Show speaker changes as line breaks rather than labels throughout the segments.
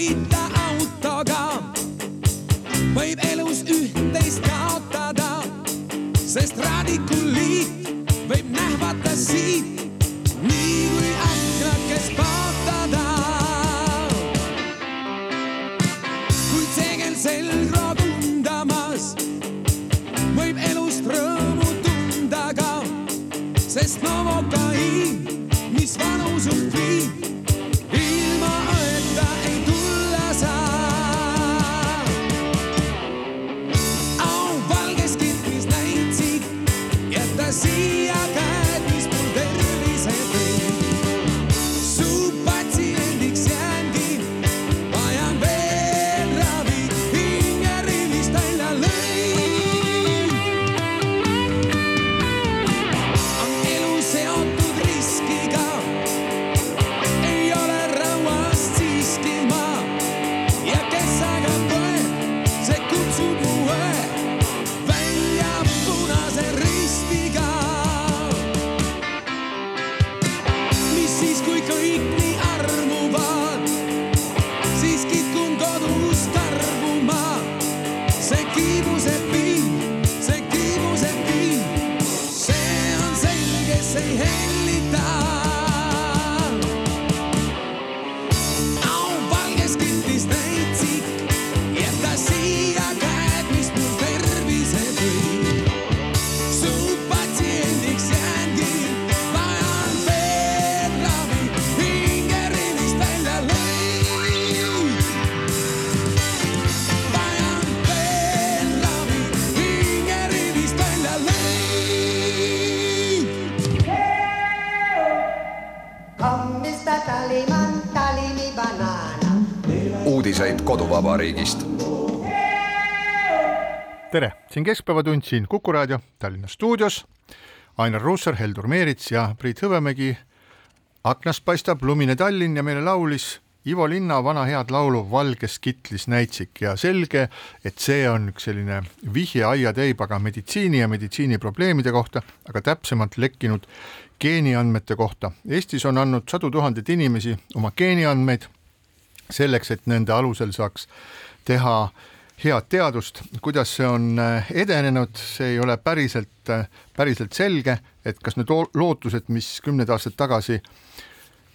sõita autoga, võib elus üht-teist kaotada, sest raadikuliit võib nähvata siit
Keskpäevatund, siin Kuku raadio Tallinna stuudios. Ainar Ruussaar, Heldur Meerits ja Priit Hõbemägi. aknast paistab lumine Tallinn ja meile laulis Ivo Linna vana head laulu Valges kitlis näitsik ja selge, et see on üks selline vihje aiateibaga meditsiini ja meditsiiniprobleemide kohta, aga täpsemalt lekkinud geeniandmete kohta. Eestis on andnud sadu tuhandeid inimesi oma geeniandmeid selleks, et nende alusel saaks teha head teadust, kuidas see on äh, edenenud, see ei ole päriselt, päriselt selge, et kas need loo- lootused, mis kümned aastad tagasi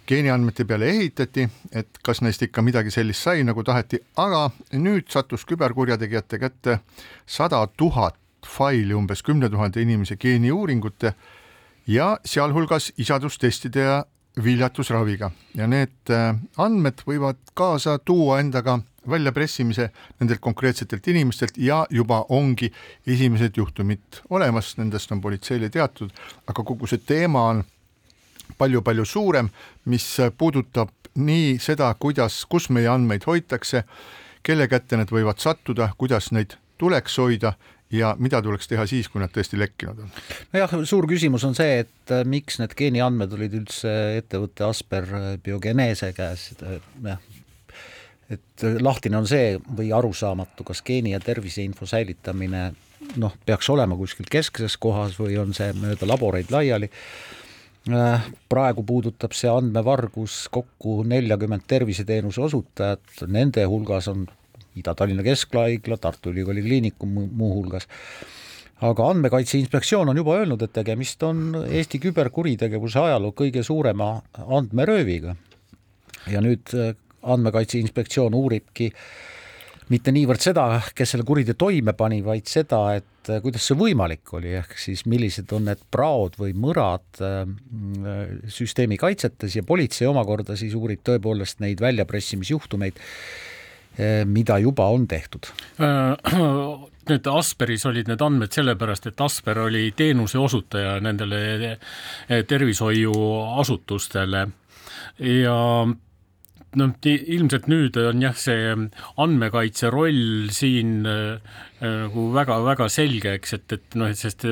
geeniandmete peale ehitati, et kas neist ikka midagi sellist sai, nagu taheti, aga nüüd sattus küberkurjategijate kätte sada tuhat faili umbes kümne tuhande inimese geeniuuringute ja sealhulgas isadustestide ja viljatusraviga. Ja need äh, andmed võivad kaasa tuua endaga väljapressimise nendelt konkreetsetelt inimestelt ja juba ongi esimesed juhtumid olemas, nendest on politseile teatud, aga kogu see teema on palju-palju suurem, mis puudutab nii seda, kuidas, kus meie andmeid hoitakse, kelle kätte need võivad sattuda, kuidas neid tuleks hoida ja mida tuleks teha siis, kui nad tõesti lekkinud on.
nojah, suur küsimus on see, et äh, miks need geeniandmed olid üldse ettevõtte Asper Biogenese käes, jah. Et lahtine on see või arusaamatu, kas geeni ja terviseinfo säilitamine noh, peaks olema kuskil keskses kohas või on see mööda laboreid laiali. Äh, praegu puudutab see andmevargus kokku neljakümmet terviseteenuse osutajat, nende hulgas on Ida-Tallinna Keskhaigla, Tartu Ülikooli Kliinikum muuhulgas. aga Andmekaitse Inspektsioon on juba öelnud, et tegemist on Eesti küberkuritegevuse ajaloo kõige suurema andmerööviga. ja nüüd äh, Andmekaitse Inspektsioon uuribki mitte niivõrd seda, kes selle kuriteo toime pani, vaid seda, et äh, kuidas see võimalik oli, ehk siis millised on need praod või mõrad äh, süsteemi kaitsetes ja politsei omakorda siis uurib tõepoolest neid väljapressimisjuhtumeid, mida juba on tehtud.
Need Asperis olid need andmed sellepärast, et Asper oli teenuse osutaja nendele tervishoiuasutustele ja noh, ilmselt nüüd on jah, see andmekaitse roll siin nagu väga-väga selge, eks, et, et noh, et sest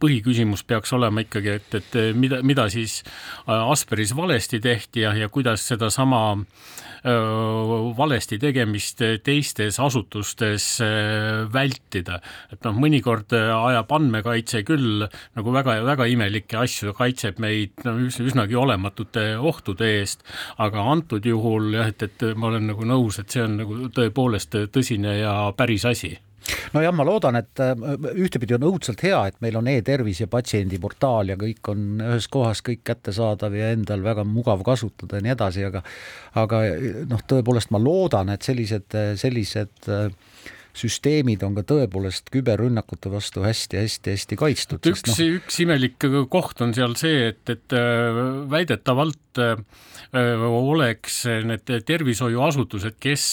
põhiküsimus peaks olema ikkagi, et, et mida, mida siis Asperis valesti tehti ja, ja kuidas sedasama valesti tegemist teistes asutustes vältida. et noh, mõnikord ajab andmekaitse küll nagu väga, väga imelikke asju, kaitseb meid no üsnagi olematute ohtude eest, aga antud juhul jah, et, et ma olen nagu nõus, et see on nagu tõepoolest tõsine ja päris asi
nojah, ma loodan, et äh, ühtepidi on õudselt hea, et meil on e-tervis ja patsiendiportaal ja kõik on ühes kohas kõik kättesaadav ja endal väga mugav kasutada ja nii edasi, aga aga noh, tõepoolest ma loodan, et sellised, sellised äh, süsteemid on ka tõepoolest küberrünnakute vastu hästi-hästi-hästi kaitstud.
üks no..., üks imelik koht on seal see, et, et äh, väidetavalt oleks need tervishoiuasutused, kes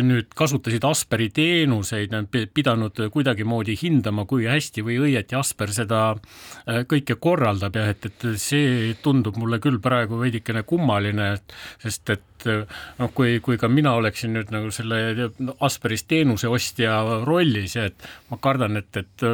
nüüd kasutasid Asperi teenuseid, nad pidanud kuidagimoodi hindama, kui hästi või õieti Asper seda äh, kõike korraldab ja et, et see tundub mulle küll praegu veidikene kummaline, sest et noh, kui, kui ka mina oleksin nüüd nagu selle Asperist teenuse ostja rollis et ma kardan, et, et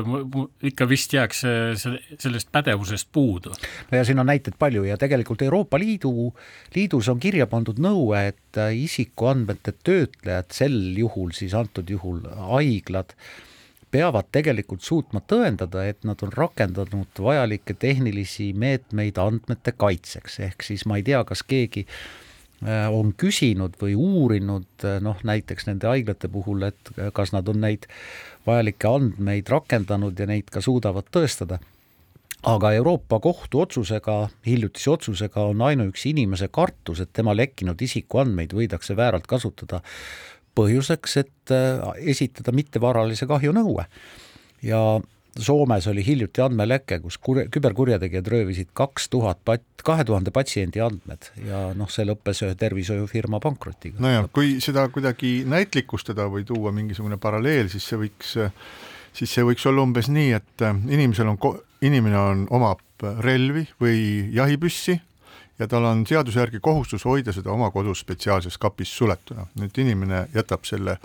ikka vist jääks sellest pädevusest puudu.
no ja siin on näiteid palju ja tegelikult Euroopa Liidu, Liidus on kirja pandud nõue, et isikuandmete tööt-, töötlejad, sel juhul siis antud juhul haiglad, peavad tegelikult suutma tõendada, et nad on rakendanud vajalikke tehnilisi meetmeid andmete kaitseks, ehk siis ma ei tea, kas keegi äh, on küsinud või uurinud äh, noh, näiteks nende haiglate puhul, et kas nad on neid vajalikke andmeid rakendanud ja neid ka suudavad tõestada aga Euroopa Kohtu otsusega, hiljutise otsusega on ainuüksi inimese kartus, et tema lekkinud isikuandmeid võidakse vääralt kasutada põhjuseks, et äh, esitada mittevaralise kahju nõue. ja Soomes oli hiljuti andmeleke, kus kur-, küberkurjategijad röövisid kaks tuhat pat-, kahe tuhande patsiendi andmed ja noh, see lõppes ühe tervishoiufirma pankrotiga.
nojah, kui seda kuidagi näitlikustada või tuua mingisugune paralleel, siis see võiks siis see võiks olla umbes nii, et äh, inimesel on, inimene on, omab relvi või jahipüssi ja tal on seaduse järgi kohustus hoida seda oma kodus spetsiaalses kapis suletuna. nüüd inimene jätab selle,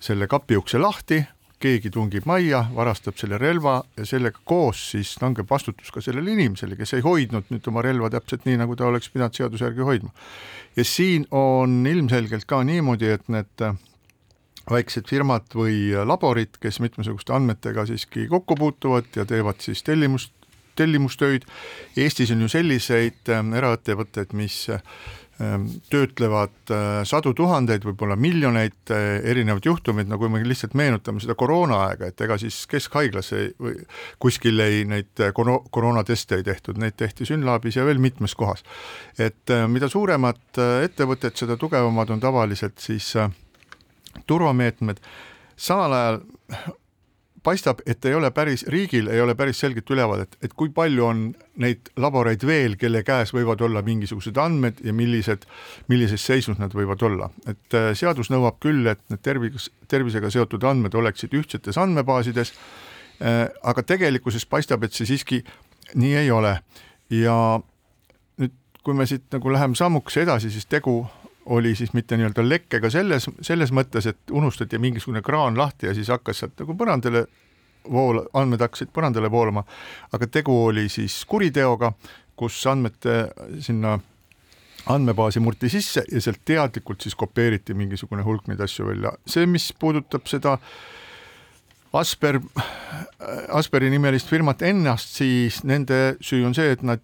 selle kapi ukse lahti, keegi tungib majja, varastab selle relva ja sellega koos siis langeb vastutus ka sellele inimesele, kes ei hoidnud nüüd oma relva täpselt nii, nagu ta oleks pidanud seaduse järgi hoidma. ja siin on ilmselgelt ka niimoodi, et need väiksed firmad või laborid, kes mitmesuguste andmetega siiski kokku puutuvad ja teevad siis tellimust, tellimustöid. Eestis on ju selliseid ähm, eraettevõtteid, mis töötlevad äh, sadu tuhandeid, võib-olla miljoneid äh, erinevaid juhtumeid, no kui me lihtsalt meenutame seda koroonaaega, et ega siis keskhaiglas ei, või kuskil ei neid äh, koroonateste ei tehtud, neid tehti Synlabis ja veel mitmes kohas. et mida suuremad ettevõtted, seda tugevamad on tavaliselt siis turvameetmed, samal ajal paistab, et ei ole päris, riigil ei ole päris selget ülevaadet, et kui palju on neid laboreid veel, kelle käes võivad olla mingisugused andmed ja millised, millises seisus nad võivad olla. et äh, seadus nõuab küll, et need tervis, tervisega seotud andmed oleksid ühtsetes andmebaasides, äh, aga tegelikkuses paistab, et see siiski nii ei ole. ja nüüd, kui me siit nagu läheme sammuks edasi, siis tegu oli siis mitte nii-öelda lekkega selles, selles mõttes, et unustati mingisugune kraan lahti ja siis hakkas sealt nagu põrandale vool, andmed hakkasid põrandale voolama, aga tegu oli siis kuriteoga, kus andmete sinna andmebaasi murti sisse ja sealt teadlikult siis kopeeriti mingisugune hulk neid asju välja. see, mis puudutab seda Asper, Asperi nimelist firmat ennast, siis nende süü on see, et nad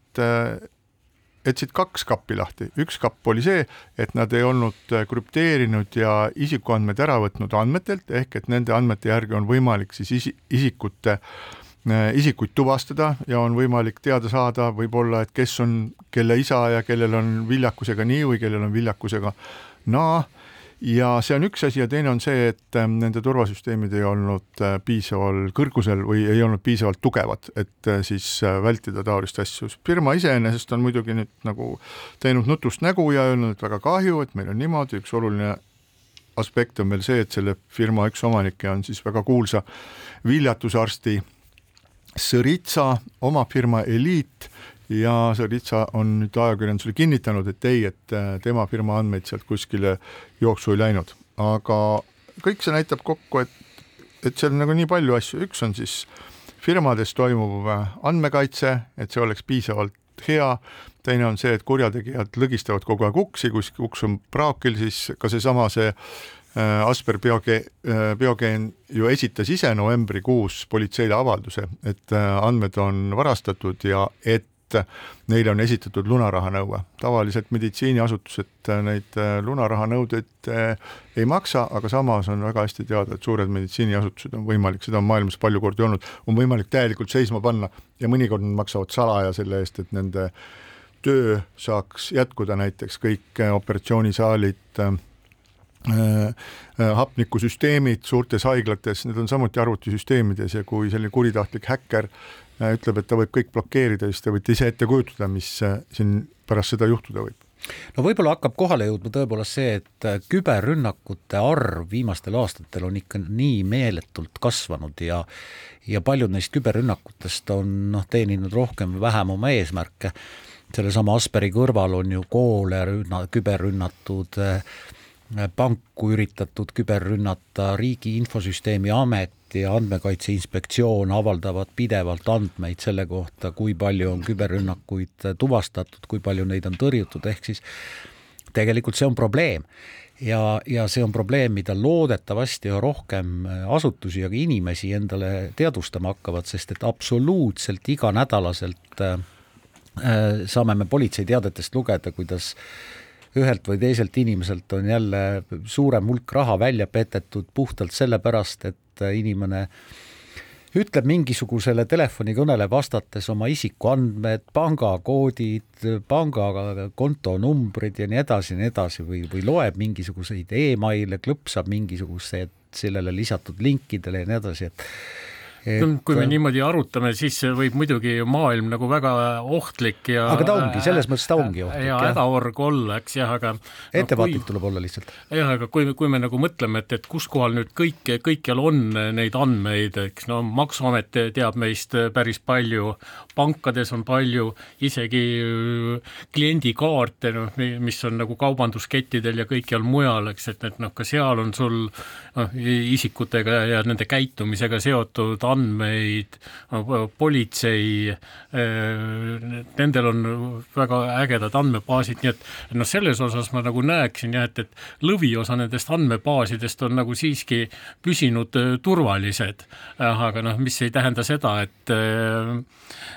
jätsid kaks kappi lahti, üks kapp oli see, et nad ei olnud äh, krüpteerinud ja isikuandmed ära võtnud andmetelt, ehk et nende andmete järgi on võimalik siis isi, isikute äh, isikuid tuvastada ja on võimalik teada saada võib-olla, et kes on kelle isa ja kellel on viljakusega nii või kellel on viljakusega naa. no, ja see on üks asi ja teine on see, et ähm, nende turvasüsteemid ei olnud äh, piisaval kõrgusel või ei olnud piisavalt tugevad, et äh, siis äh, vältida taolist asju. firma iseenesest on muidugi nüüd nagu teinud nutust nägu ja öelnud, et väga kahju, et meil on niimoodi, üks oluline aspekt on veel see, et selle firma üks omanikke on siis väga kuulsa viljatusarsti Sõritsa oma firma Eliit ja Sõritsa on nüüd ajakirjandusele kinnitanud, et ei, et äh, tema firma andmeid sealt kuskile jooksu ei läinud, aga kõik see näitab kokku, et, et seal nagu nii palju asju, üks on siis firmades toimuv äh, andmekaitse, et see oleks piisavalt hea, teine on see, et kurjategijad lõgistavad kogu aeg uksi, kui uks on praakil, siis ka seesama see äh, Asper bioge-, biogeen ju esitas ise novembrikuus politseile avalduse, et andmed on varastatud ja et neile on esitatud lunarahanõue. tavaliselt meditsiiniasutused neid lunarahanõudeid ei maksa, aga samas on väga hästi teada, et suured meditsiiniasutused on võimalik, seda on maailmas palju kordi olnud, on võimalik täielikult seisma panna ja mõnikord nad maksavad salaja selle eest, et nende töö saaks jätkuda, näiteks kõik operatsioonisaalid äh, hapnikusüsteemid suurtes haiglates, need on samuti arvutisüsteemides ja kui selline kuritahtlik häkker ütleb, et ta võib kõik blokeerida, siis te võite ise ette kujutada, mis äh, siin pärast seda juhtuda võib
no võib-olla hakkab kohale jõudma tõepoolest see, et äh, küberrünnakute arv viimastel aastatel on ikka nii meeletult kasvanud ja ja paljud neist küberrünnakutest on noh, teeninud rohkem või vähem oma eesmärke. sellesama Asperi kõrval on ju koole rünna, küberrünnatud, äh, panku üritatud küberrünnata, Riigi Infosüsteemi Amet ja Andmekaitse Inspektsioon avaldavad pidevalt andmeid selle kohta, kui palju on küberrünnakuid tuvastatud, kui palju neid on tõrjutud, ehk siis tegelikult see on probleem. Ja, ja see on probleem, mida loodetavasti üha rohkem asutusi ja ka inimesi endale teadvustama hakkavad, sest et absoluutselt iganädalaselt äh, saame me politseiteadetest lugeda, kuidas ühelt või teiselt inimeselt on jälle suurem hulk raha välja petetud puhtalt sellepärast, et inimene ütleb mingisugusele telefonikõnele vastates oma isikuandmed, pangakoodid, pangakonto numbrid ja nii edasi ja nii edasi või, või loeb mingisuguseid emaile, klõpsab mingisugused sellele lisatud linkidele ja nii edasi, et
et kui me niimoodi arutame, siis võib muidugi maailm nagu väga ohtlik ja
aga ta ongi, selles mõttes ta ongi ohtlik.
ja hädaorg olla, eks jah, aga
ettevaatlik no, tuleb olla lihtsalt.
jah, aga kui, kui me nagu mõtleme, et, et kus kohal nüüd kõik, kõikjal on neid andmeid, eks no Maksuamet teab meist päris palju, pankades on palju, isegi kliendikaarte, noh, mis on nagu kaubanduskettidel ja kõikjal mujal, eks, et, et noh, ka seal on sul noh, isikutega ja nende käitumisega seotud andmeid, politsei, eh, nendel on väga ägedad andmebaasid, nii et noh, selles osas ma nagu näeksin jah, et, et lõviosa nendest andmebaasidest on nagu siiski püsinud turvalised, aga noh, mis ei tähenda seda, et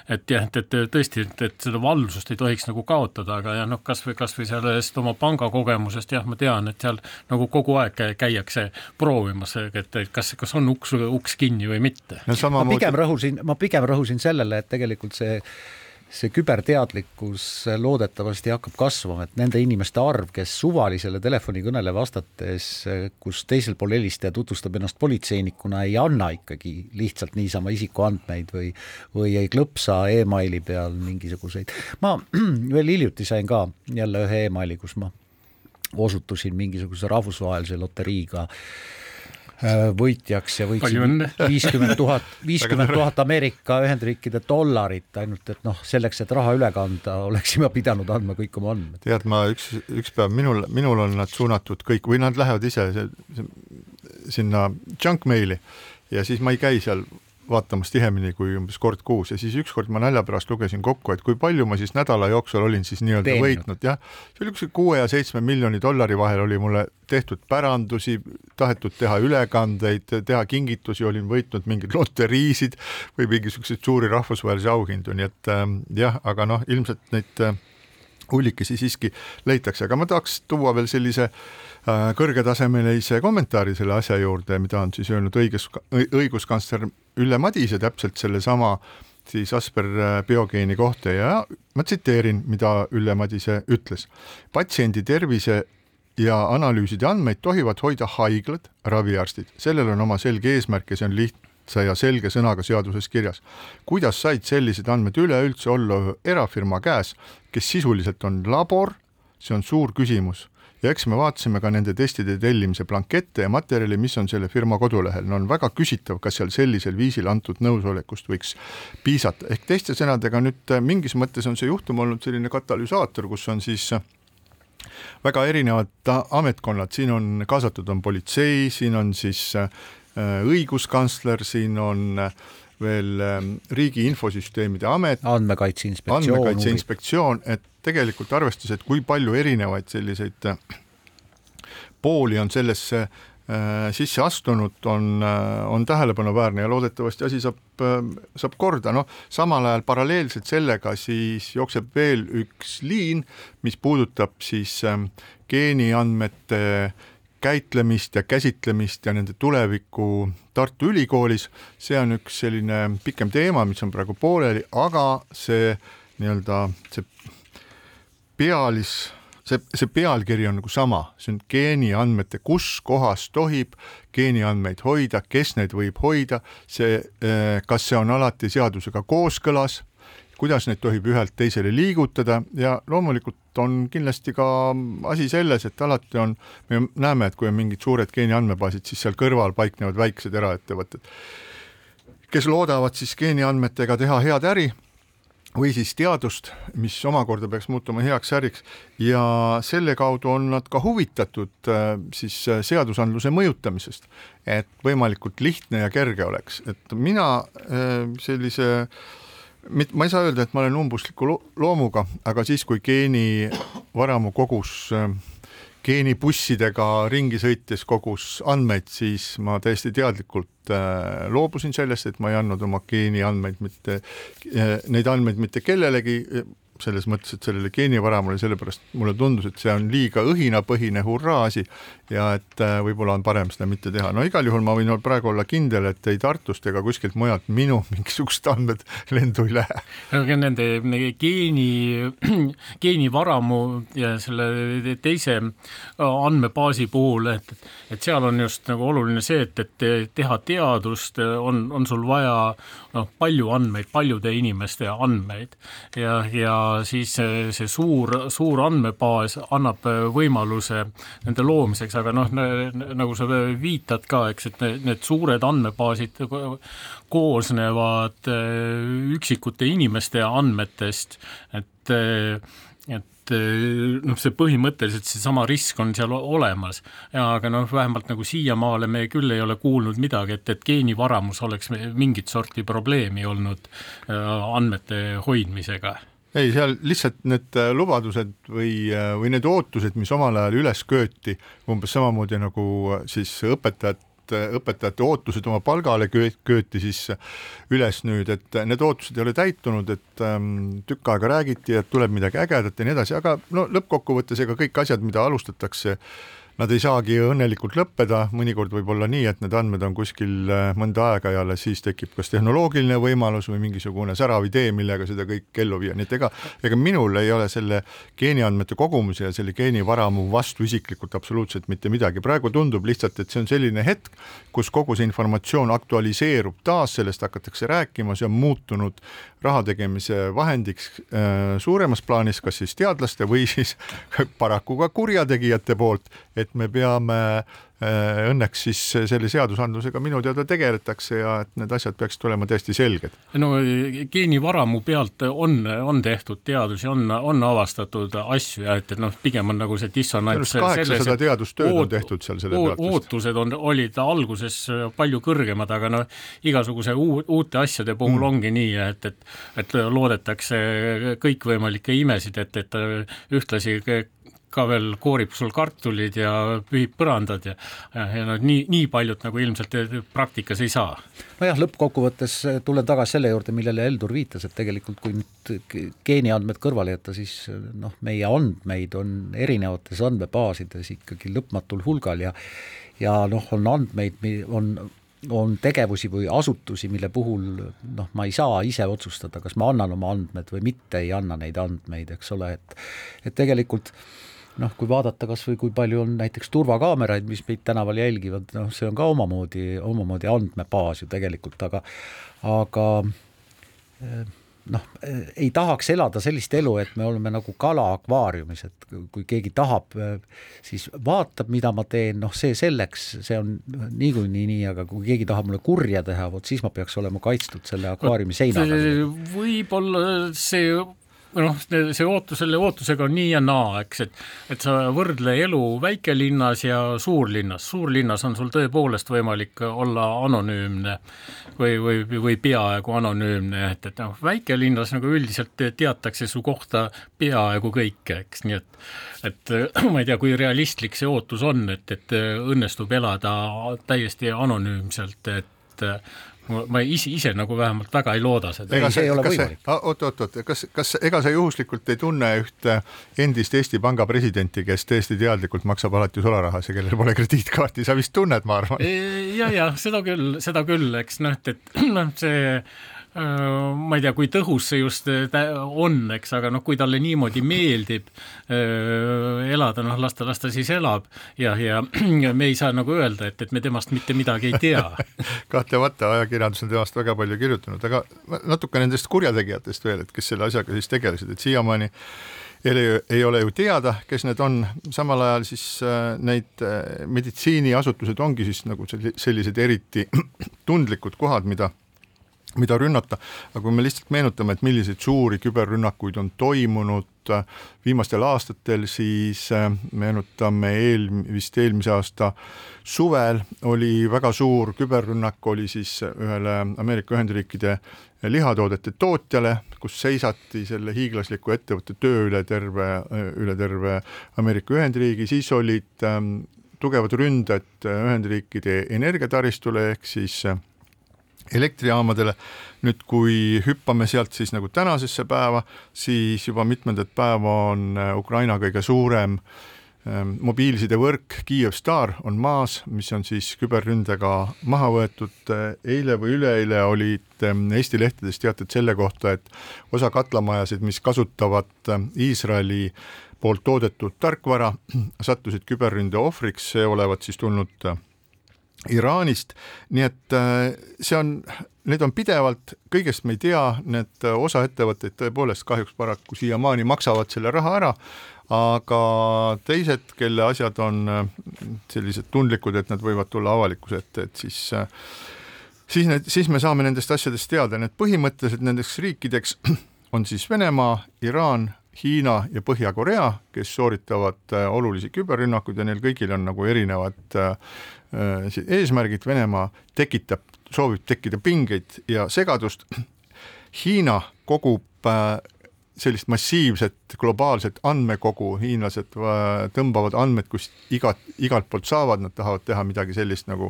et jah, et, et tõesti, et, et seda valvsust ei tohiks nagu kaotada, aga jah, noh, kas või, kas või sellest oma pangakogemusest jah, ma tean, et seal nagu kogu aeg käiakse proovimas, et, et kas, kas on uks, uks kinni või mitte.
No ma pigem rõhusin, ma pigem rõhusin sellele, et tegelikult see see küberteadlikkus loodetavasti hakkab kasvama, et nende inimeste arv, kes suvalisele telefonikõnele vastates, kus teisel pool helistaja tutvustab ennast politseinikuna, ei anna ikkagi lihtsalt niisama isikuandmeid või või ei klõpsa emaili peal mingisuguseid, ma veel hiljuti sain ka jälle ühe emaili, kus ma osutusin mingisuguse rahvusvahelise loteriiga äh, võitjaks ja võitsin viiskümmend tuhat, viiskümmend tuhat Ameerika Ühendriikide dollarit, ainult et noh, selleks, et raha üle kanda, oleksime pidanud andma kõik oma andmed.
tead, ma üks, üks päev minul, minul on nad suunatud kõik või nad lähevad ise see, see, sinna junk maili ja siis ma ei käi seal vaatamas tihemini kui umbes kord kuus ja siis ükskord ma nalja pärast lugesin kokku, et kui palju ma siis nädala jooksul olin siis nii-öelda võitnud, jah. see oli kuskil kuue ja seitsme miljoni dollari vahel oli mulle tehtud pärandusi, tahetud teha ülekandeid, teha kingitusi, olin võitnud mingeid loteriisid või mingisuguseid suuri rahvusvahelisi auhindu, nii et äh, jah, aga noh, ilmselt neid äh, hullikesi siiski leitakse, aga ma tahaks tuua veel sellise äh, kõrgetasemelise kommentaari selle asja juurde, mida on siis öelnud õigus, õiguskantsler Ülle Madise täpselt sellesama siis Asper äh, biogeeni kohta. Ja ma tsiteerin, mida Ülle Madise ütles. patsiendi tervise ja analüüside andmeid tohivad hoida haiglad, raviarstid, sellel on oma selge eesmärk ja see on lihtsa ja selge sõnaga seaduses kirjas. kuidas said sellised andmed üleüldse olla erafirma käes, kes sisuliselt on labor, see on suur küsimus. Ja eks me vaatasime ka nende testide tellimise blankette ja materjali, mis on selle firma kodulehel, no on väga küsitav, kas seal sellisel viisil antud nõusolekust võiks piisata, ehk teiste sõnadega nüüd äh, mingis mõttes on see juhtum olnud selline katalüsaator, kus on siis äh, väga erinevad ametkonnad, siin on kaasatud on politsei, siin on siis äh, õiguskantsler, siin on äh, veel ähm, Riigi Infosüsteemide Amet,
andmekaitse inspektsioon.
andmekaitse inspektsioon, et tegelikult arvestades, et kui palju erinevaid selliseid äh, pooli on sellesse äh, sisse astunud, on, on tähelepanuväärne ja loodetavasti asi saab, saab korda, noh, samal ajal paralleelselt sellega siis jookseb veel üks liin, mis puudutab siis ähm, geeniandmete käitlemist ja käsitlemist ja nende tulevikku Tartu Ülikoolis, see on üks selline pikem teema, mis on praegu pooleli, aga see nii-öelda see pealis, see, see pealkiri on nagu sama, see on geeniandmete, kus kohas tohib geeniandmeid hoida, kes neid võib hoida, see, kas see on alati seadusega kooskõlas, kuidas neid tohib ühelt teisele liigutada ja loomulikult on kindlasti ka asi selles, et alati on, me näeme, et kui on mingid suured geeniandmebaasid, siis seal kõrval paiknevad väiksed eraettevõtted, kes loodavad siis geeniandmetega teha head äri või siis teadust, mis omakorda peaks muutuma heaks äriks ja selle kaudu on nad ka huvitatud äh, siis äh, seadusandluse mõjutamisest, et võimalikult lihtne ja kerge oleks, et mina äh, sellise mit-, ma ei saa öelda, et ma olen umbusliku lo loomuga, aga siis, kui geenivaramu kogus äh, geenibussidega ringi sõites kogus andmeid, siis ma täiesti teadlikult äh, loobusin sellest, et ma ei andnud oma geeniandmeid mitte äh,, neid andmeid mitte kellelegi, selles mõttes, et sellele geenivaramule, sellepärast mulle tundus, et see on liiga õhinapõhine hurraa-asi ja et äh, võib-olla on parem seda mitte teha. no igal juhul ma võin praegu olla kindel, et ei Tartust ega kuskilt mujalt minu mingisugused andmed lendu ei lähe.
aga nende geeni, geenivaramu ja selle teise andmebaasi puhul, et, et seal on just nagu oluline see, et, et teha teadust, on, on sul vaja noh, palju andmeid, paljude inimeste andmeid. Ja, ja siis see, suur, suur andmebaas annab võimaluse nende loomiseks, aga noh, nagu sa viitad ka, eks, et need, need suured andmebaasid koosnevad üksikute inimeste andmetest, et et noh, see põhimõtteliselt seesama risk on seal olemas. Aga noh, vähemalt nagu siiamaale me küll ei ole kuulnud midagi, et, et geenivaramus oleks mingit sorti probleemi olnud andmete hoidmisega.
Ei, seal lihtsalt need äh, lubadused või, või need ootused, mis omal ajal üles kööti, umbes samamoodi nagu siis õpetajad õpetajate ootused oma palgale kööti siis üles nüüd, et need ootused ei ole täitunud, et ähm, tükk aega räägiti, et tuleb midagi ägedat ja nii edasi, aga no lõppkokkuvõttes ega kõik asjad, mida alustatakse äh, nad ei saagi õnnelikult lõppeda, mõnikord võib olla nii, et need andmed on kuskil äh, mõnda aega ja alles siis tekib kas tehnoloogiline võimalus või mingisugune särav idee, millega seda kõik ellu viia, nii et ega, ega minul ei ole selle geeniandmete kogumise ja selle geenivaramu vastu isiklikult absoluutselt mitte midagi, praegu tundub lihtsalt, et see on selline hetk, kus kogu see informatsioon aktualiseerub taas, sellest hakatakse rääkima, see on muutunud raha tegemise vahendiks äh, suuremas plaanis, kas siis teadlaste või siis paraku ka kurjategijate poolt, et me peame äh, õnneks siis selle seadusandlusega minu teada tegeletakse ja et need asjad peaksid olema täiesti selged.
no geenivaramu pealt on, on tehtud teadusi, on, on avastatud asju ja et, et noh, pigem on nagu see dissonants
kaheksasada teadustööd oot, on tehtud seal selle pealt.
ootused on, olid alguses palju kõrgemad, aga noh, igasuguse uu, uute asjade puhul mm. ongi nii, et, et et loodetakse kõikvõimalikke imesid, et, et ühtlasi ka veel koorib sul kartulid ja pühib põrandad ja, ja no nii, nii paljut nagu ilmselt praktikas ei saa.
nojah, lõppkokkuvõttes tulen tagasi selle juurde, millele Heldur viitas, et tegelikult kui nüüd geeniandmed kõrvale jätta, siis noh, meie andmeid on erinevates andmebaasides ikkagi lõpmatul hulgal ja ja noh, on andmeid, on on tegevusi või asutusi, mille puhul noh, ma ei saa ise otsustada, kas ma annan oma andmed või mitte ei anna neid andmeid, eks ole, et et tegelikult äh, noh, kui vaadata kas või kui palju on näiteks turvakaameraid, mis meid tänaval jälgivad, noh, see on ka omamoodi, omamoodi andmebaas ju tegelikult, aga aga eh, noh, ei tahaks elada sellist elu, et me oleme nagu kala akvaariumis, et kui keegi tahab, siis vaatab, mida ma teen, noh, see selleks, see on niikuinii nii, aga kui keegi tahab mulle kurja teha, vot siis ma peaks olema kaitstud selle akvaariumi seina taga.
võib-olla see noh, see ootus, selle ootusega on nii ja naa, eks, et et sa võrdle elu väikelinnas ja suurlinnas, suurlinnas on sul tõepoolest võimalik olla anonüümne või, või, või peaaegu anonüümne, et, et noh, väikelinnas nagu üldiselt teatakse su kohta peaaegu kõike, eks, nii et et ma ei tea, kui realistlik see ootus on, et, et õnnestub elada täiesti anonüümselt, et ma ise, ise nagu vähemalt väga ei looda seda.
ei, see ei ole võimalik.
oot, oot, oot, kas, kas, ega sa juhuslikult ei tunne ühte endist Eesti Panga presidenti, kes täiesti teadlikult maksab alati sularahas ja kellel pole krediitkaarti, sa vist tunned, ma arvan.
ja, ja seda küll, seda küll, eks noh, et, et noh, see ma ei tea, kui tõhus see just äh, on, eks, aga noh, kui talle niimoodi meeldib äh, elada, noh, las ta, las ta siis elab. Ja, ja me ei saa nagu öelda, et, et me temast mitte midagi ei tea.
Kahtlemata, ajakirjandus on temast väga palju kirjutanud, aga natuke nendest kurjategijatest veel, et kes selle asjaga siis tegelesid, et siiamaani ei ole ju teada, kes need on, samal ajal siis neid meditsiiniasutused ongi siis nagu sellised eriti tundlikud kohad, mida mida rünnata, aga kui me lihtsalt meenutame, et milliseid suuri küberrünnakuid on toimunud äh, viimastel aastatel, siis äh, meenutame eel, vist eelmise aasta suvel oli väga suur küberrünnak, oli siis ühele Ameerika Ühendriikide lihatoodete tootjale, kus seisati selle hiiglasliku ettevõtte töö üle terve, üle terve Ameerika Ühendriigi, siis olid ähm, tugevad ründed Ühendriikide energiataristule ehk siis äh, elektrijaamadele. nüüd, kui hüppame sealt siis nagu tänasesse päeva, siis juba mitmendat päeva on äh, Ukraina kõige suurem ähm, mobiilsidevõrk Kyivstar on maas, mis on siis küberründega maha võetud. eile või üleeile olid ähm, Eesti lehtedes teated selle kohta, et osa katlamajasid, mis kasutavad äh, Iisraeli poolt toodetud tarkvara, sattusid küberründe ohvriks, see olevat siis tulnud äh, Iraanist, nii et äh, see on, need on pidevalt, kõigest me ei tea, need äh, osa ettevõtteid tõepoolest kahjuks paraku siiamaani maksavad selle raha ära, aga teised, kelle asjad on äh, sellised tundlikud, et nad võivad tulla avalikkuse ette, et siis siis need, siis me saame nendest asjadest teada, need põhimõtteliselt nendeks riikideks on siis Venemaa, Iraan, Hiina ja Põhja-Korea, kes sooritavad olulisi küberrünnakuid ja neil kõigil on nagu erinevad Äh, eesmärgid, Venemaa tekitab, soovib tekkida pingeid ja segadust. Hiina kogub äh, sellist massiivset globaalset andmekogu, hiinlased äh, tõmbavad andmed, kust igat, igalt poolt saavad, nad tahavad teha midagi sellist nagu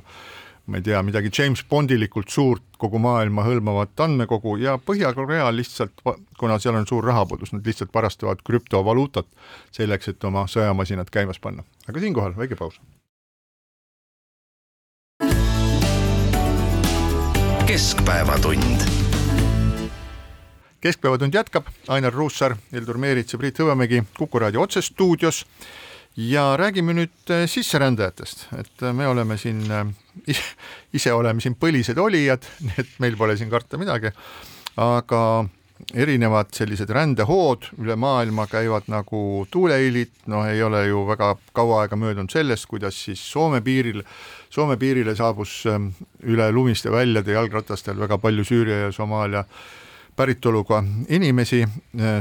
ma ei tea, midagi James Bondilikult suurt kogu maailma hõlmavat andmekogu ja Põhja-Korea lihtsalt, kuna seal on suur rahapuudus, nad lihtsalt varastavad krüptovaluutat selleks, et oma sõjamasinad käimas panna. aga siinkohal väike paus
keskpäevatund.
keskpäevatund jätkab, Ainar Ruussaar, Heldur Meerits ja Priit Hõbemägi Kuku raadio otsestuudios ja räägime nüüd äh, sisserändajatest, et äh, me oleme siin, äh, ise oleme siin põlised olijad, nii et meil pole siin karta midagi, aga erinevad sellised rändehood üle maailma käivad nagu tuuleilid, noh, ei ole ju väga kaua aega möödunud sellest, kuidas siis Soome piiril Soome piirile saabus ähm, üle lumiste väljade jalgratastel väga palju Süüria ja Somaalia päritoluga inimesi,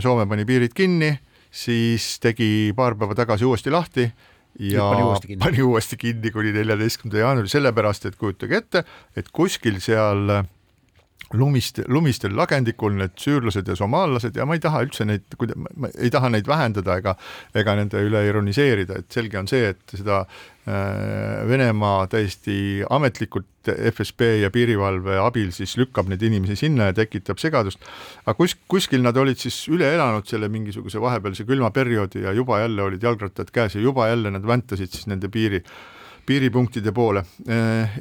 Soome pani piirid kinni, siis tegi paar päeva tagasi uuesti lahti ja
pani uuesti kinni,
pani uuesti kinni kuni neljateistkümnenda jaanuari, sellepärast et kujutage ette, et kuskil seal äh, lumist, lumistel lagendikul need süürlased ja somaallased ja ma ei taha üldse neid, ma ei taha neid vähendada ega, ega nende üle ironiseerida, et selge on see, et seda Venemaa täiesti ametlikult FSB ja piirivalve abil siis lükkab neid inimesi sinna ja tekitab segadust. aga kus, kuskil nad olid siis üle elanud selle mingisuguse vahepealse külma perioodi ja juba jälle olid jalgrattad käes ja juba jälle nad väntasid siis nende piiri piiripunktide poole.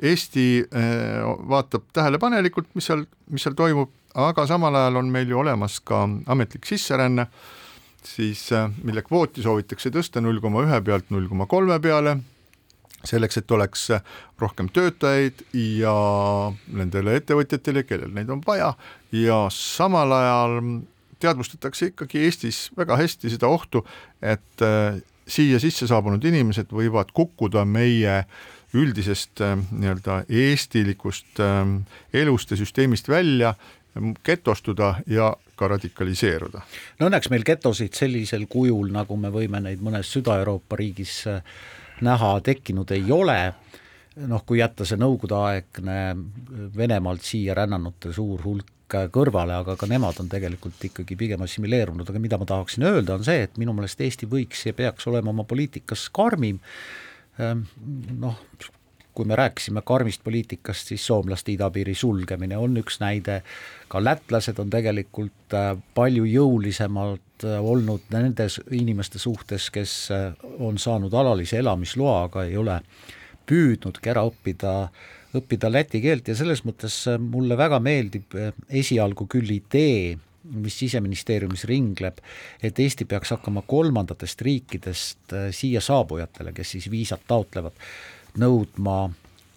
Eesti eh, vaatab tähelepanelikult, mis seal, mis seal toimub, aga samal ajal on meil ju olemas ka ametlik sisseränne, siis mille kvooti soovitakse tõsta null koma ühe pealt null koma kolme peale selleks, et oleks rohkem töötajaid ja nendele ettevõtjatele, kellel neid on vaja ja samal ajal teadvustatakse ikkagi Eestis väga hästi seda ohtu, et äh, siia sisse saabunud inimesed võivad kukkuda meie üldisest äh, nii-öelda eestilikust äh, elust ja süsteemist välja, getostuda ja ka radikaliseeruda.
no õnneks meil getosid sellisel kujul, nagu me võime neid mõnes Süda-Euroopa riigis äh, näha, tekkinud ei ole, noh, kui jätta see nõukogudeaegne Venemaalt siia rännanute suur hulk kõrvale, aga ka nemad on tegelikult ikkagi pigem assimileerunud, aga mida ma tahaksin öelda, on see, et minu meelest Eesti võiks ja peaks olema oma poliitikas karmim, Ehm, noh, kui me rääkisime karmist poliitikast, siis soomlaste idapiiri sulgemine on üks näide, ka lätlased on tegelikult äh, palju jõulisemalt äh, olnud nendes inimeste suhtes, kes äh, on saanud alalise elamisloa, aga ei ole püüdnudki ära õppida, õppida läti keelt. Ja selles mõttes mulle väga meeldib esialgu küll idee, mis Siseministeeriumis ringleb, et Eesti peaks hakkama kolmandatest riikidest siia saabujatele, kes siis viisat taotlevad, nõudma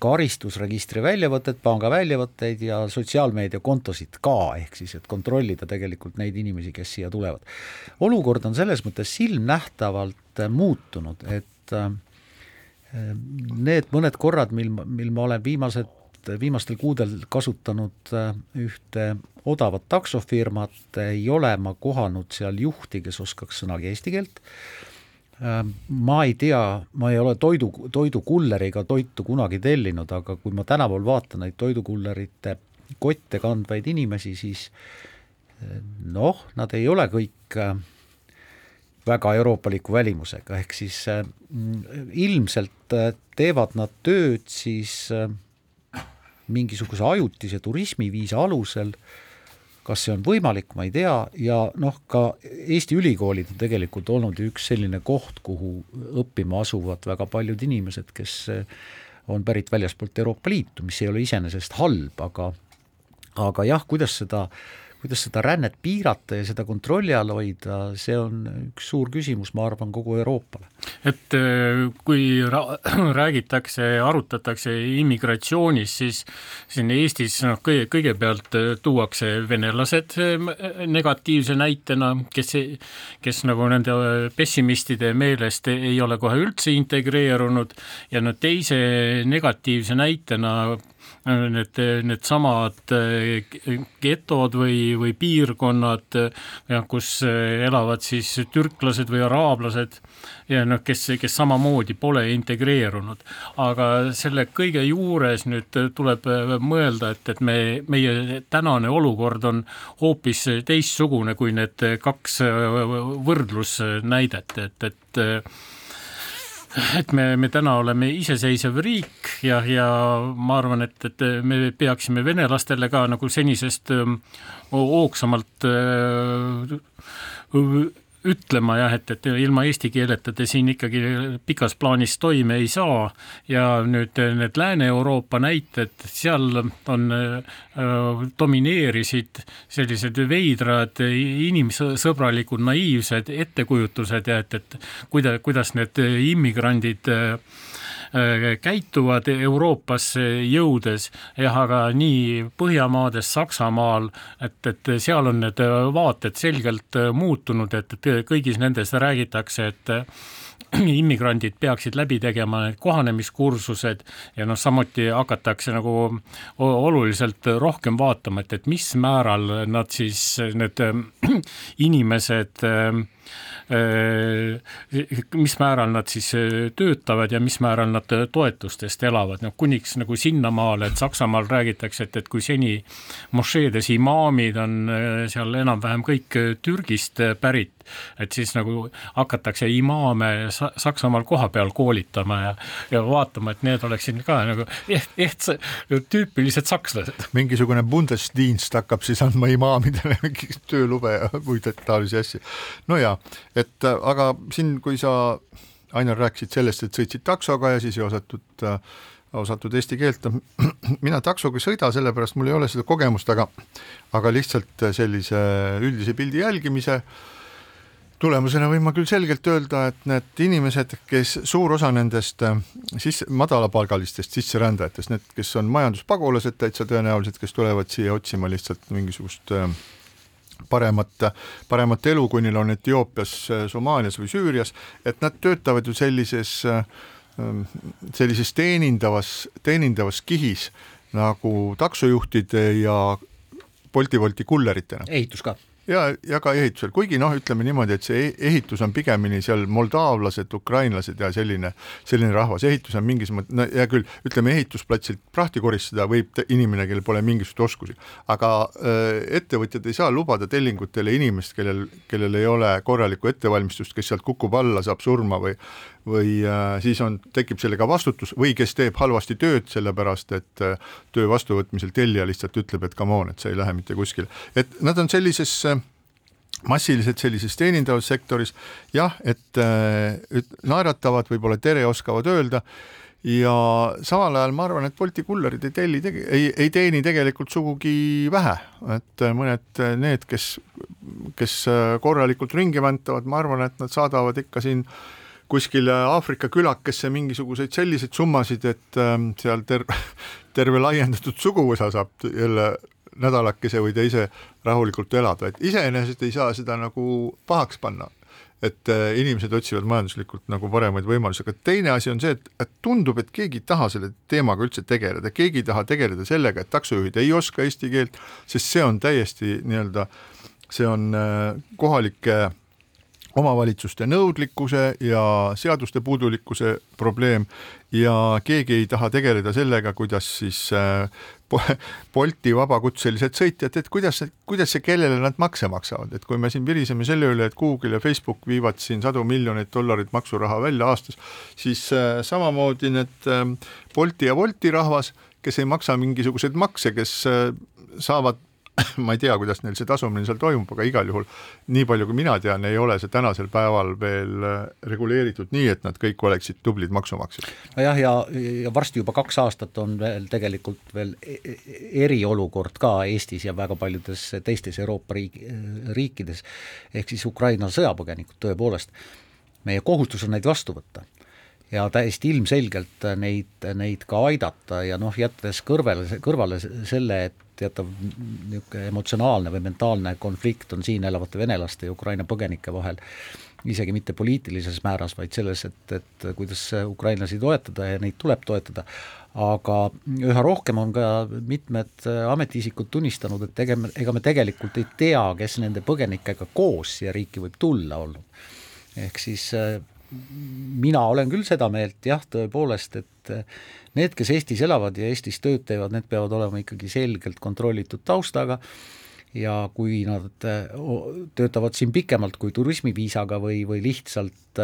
karistusregistri väljavõtet, panga väljavõtteid ja sotsiaalmeediakontosid ka, ehk siis et kontrollida tegelikult neid inimesi, kes siia tulevad. olukord on selles mõttes silmnähtavalt äh, muutunud, et äh, need mõned korrad, mil, mil ma olen viimased viimastel kuudel kasutanud ühte odavat taksofirmat, ei ole ma kohanud seal juhti, kes oskaks sõnagi eesti keelt, ma ei tea, ma ei ole toidu, toidukulleriga toitu kunagi tellinud, aga kui ma tänaval vaatan neid toidukullerite kotte kandvaid inimesi, siis äh, noh, nad ei ole kõik äh, väga euroopaliku välimusega, ehk siis äh, ilmselt teevad nad tööd siis mingisuguse ajutise turismiviisa alusel äh, kas see on võimalik, ma ei tea, ja noh, ka Eesti ülikoolid on tegelikult olnud ju üks selline koht, kuhu õppima asuvad väga paljud inimesed, kes on pärit väljaspoolt Euroopa Liitu, mis ei ole iseenesest halb, aga aga jah, kuidas seda kuidas seda rännet piirata ja seda kontrolli all hoida, see on üks suur küsimus, ma arvan, kogu Euroopale.
et äh, kui ra-, räägitakse, arutatakse immigratsioonist, siis siin Eestis noh, kõige, kõigepealt äh, tuuakse venelased äh, negatiivse näitena, kes, kes nagu nende pessimistide meelest ei ole kohe üldse integreerunud ja no teise negatiivse näitena need, needsamad eh, getod või, või piirkonnad, jah, kus eh, elavad siis türklased või araablased ja noh, kes, kes samamoodi pole integreerunud. aga selle kõige juures nüüd tuleb mõelda, et, et me, meie tänane olukord on hoopis teistsugune kui need kaks võrdlusnäidet, et, et et me, me täna oleme iseseisev riik ja, ja ma arvan, et, et me peaksime venelastele ka nagu senisest hoogsamalt ütlema jah, et, et ilma eesti keeleta te siin ikkagi pikas plaanis toime ei saa. Ja nüüd need Lääne-Euroopa näited, seal on äh,, domineerisid sellised veidrad inimsõbralikud naiivsed ettekujutused ja et, et kuida-, kuidas need immigrandid äh, käituvad Euroopasse jõudes, jah, aga nii Põhjamaades, Saksamaal, et, et seal on need vaated selgelt muutunud, et, et kõigis nendes räägitakse, et immigrandid peaksid läbi tegema need kohanemiskursused ja noh, samuti hakatakse nagu oluliselt rohkem vaatama, et, et mis määral nad siis, need inimesed äh, mis määral nad siis töötavad ja mis määral nad toetustest elavad, noh kuniks nagu sinnamaale, et Saksamaal räägitakse, et, et kui seni mošeedes imaamid on seal enam-vähem kõik Türgist pärit, et siis nagu hakatakse imaame Saksamaal kohapeal koolitama ja, ja vaatama, et need oleksid ka nagu eht, eht, tüüpilised sakslased.
mingisugune Bundesdienst hakkab siis andma imaamidele mingeid töölube ja muid taolisi asju. no ja, et aga siin, kui sa Ainar rääkisid sellest, et sõitsid taksoga ja siis ei osatud äh, osatud eesti keelt, mina taksoga ei sõida, sellepärast mul ei ole seda kogemust, aga aga lihtsalt sellise üldise pildi jälgimise tulemusena võin ma küll selgelt öelda, et need inimesed, kes suur osa nendest äh, sisse, madalapalgalistest sisserändajatest, need, kes on majanduspagulased täitsa tõenäoliselt, kes tulevad siia otsima lihtsalt mingisugust äh, paremat, paremat elu, kui neil on Etioopias, Somaalias või Süürias, et nad töötavad ju sellises, sellises teenindavas, teenindavas kihis nagu taksojuhtide ja Bolti Wolti kulleritena.
ehitus ka
ja, ja ka ehitusel, kuigi noh, ütleme niimoodi, et see e-, ehitus on pigemini seal moldaavlased, ukrainlased ja selline, selline rahvas, ehitus on mingis mõttes, no hea küll, ütleme ehitusplatsilt prahti koristada võib inimene, kellel pole mingisuguseid oskusi, aga äh, ettevõtjad ei saa lubada tellingutele inimest, kellel, kellel ei ole korralikku ettevalmistust, kes sealt kukub alla, saab surma või või äh, siis on, tekib sellega vastutus või kes teeb halvasti tööd, sellepärast et äh, töö vastuvõtmisel tellija lihtsalt ütleb, et come on, et sa ei lähe mitte kuskile, et nad on sellises äh, massiliselt sellises teenindavas sektoris, jah, et äh, naeratavad, võib-olla tere oskavad öelda ja samal ajal ma arvan, et Bolti kullerid ei telli, ei, ei teeni tegelikult sugugi vähe, et mõned need, kes, kes korralikult ringi väntavad, ma arvan, et nad saadavad ikka siin kuskile Aafrika külakesse mingisuguseid selliseid summasid, et äh, seal ter-, terve laiendatud suguvõsa saab jälle nädalakese või teise rahulikult elada, et iseenesest ei saa seda nagu pahaks panna, et äh, inimesed otsivad majanduslikult nagu paremaid võimalusi, aga teine asi on see, et, et tundub, et keegi ei taha selle teemaga üldse tegeleda, keegi ei taha tegeleda sellega, et taksojuhid ei oska eesti keelt, sest see on täiesti nii-öelda, see on äh, kohalike omavalitsuste nõudlikkuse ja seaduste puudulikkuse probleem ja keegi ei taha tegeleda sellega, kuidas siis äh, Bolti vabakutselised sõitjad, et kuidas, kuidas ja kellele nad makse maksavad, et kui me siin viriseme selle üle, et Google ja Facebook viivad siin sadu miljoneid dollareid maksuraha välja aastas, siis äh, samamoodi need äh, Bolti ja Wolti rahvas, kes ei maksa mingisuguseid makse, kes saavad ma ei tea, kuidas neil see tasumine seal toimub, aga igal juhul nii palju, kui mina tean, ei ole see tänasel päeval veel äh, reguleeritud nii, et nad kõik oleksid tublid maksumaksjad.
nojah, ja, ja varsti juba kaks aastat on veel tegelikult veel e-, e-, eriolukord ka Eestis ja väga paljudes teistes Euroopa riik, riikides, ehk siis Ukraina sõjapõgenikud tõepoolest, meie kohustus on neid vastu võtta ja täiesti ilmselgelt neid, neid ka aidata ja noh, jättes kõrvale, kõrvale selle, et teatav niisugune emotsionaalne või mentaalne konflikt on siin elavate venelaste ja Ukraina põgenike vahel, isegi mitte poliitilises määras, vaid selles, et, et kuidas ukrainlasi toetada ja neid tuleb toetada, aga üha rohkem on ka mitmed ametiisikud tunnistanud, et tegema, ega me tegelikult ei tea, kes nende põgenikega koos siia riiki võib tulla olnud. ehk siis mina olen küll seda meelt jah, tõepoolest, et need, kes Eestis elavad ja Eestis tööd teevad, need peavad olema ikkagi selgelt kontrollitud taustaga. Ja kui nad töötavad siin pikemalt kui turismiviisaga või, või lihtsalt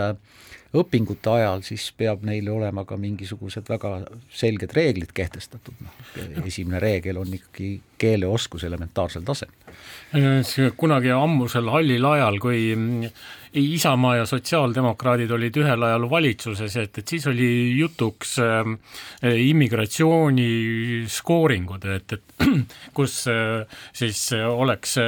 õpingute ajal, siis peab neile olema ka mingisugused väga selged reeglid kehtestatud, noh esimene reegel on ikkagi keeleoskus elementaarsel tasemel.
kunagi ammusel hallil ajal, kui Isamaa ja sotsiaaldemokraadid olid ühel ajal valitsuses, et, et siis oli jutuks äh, immigratsiooni skooringud, et, et kus äh, siis oleks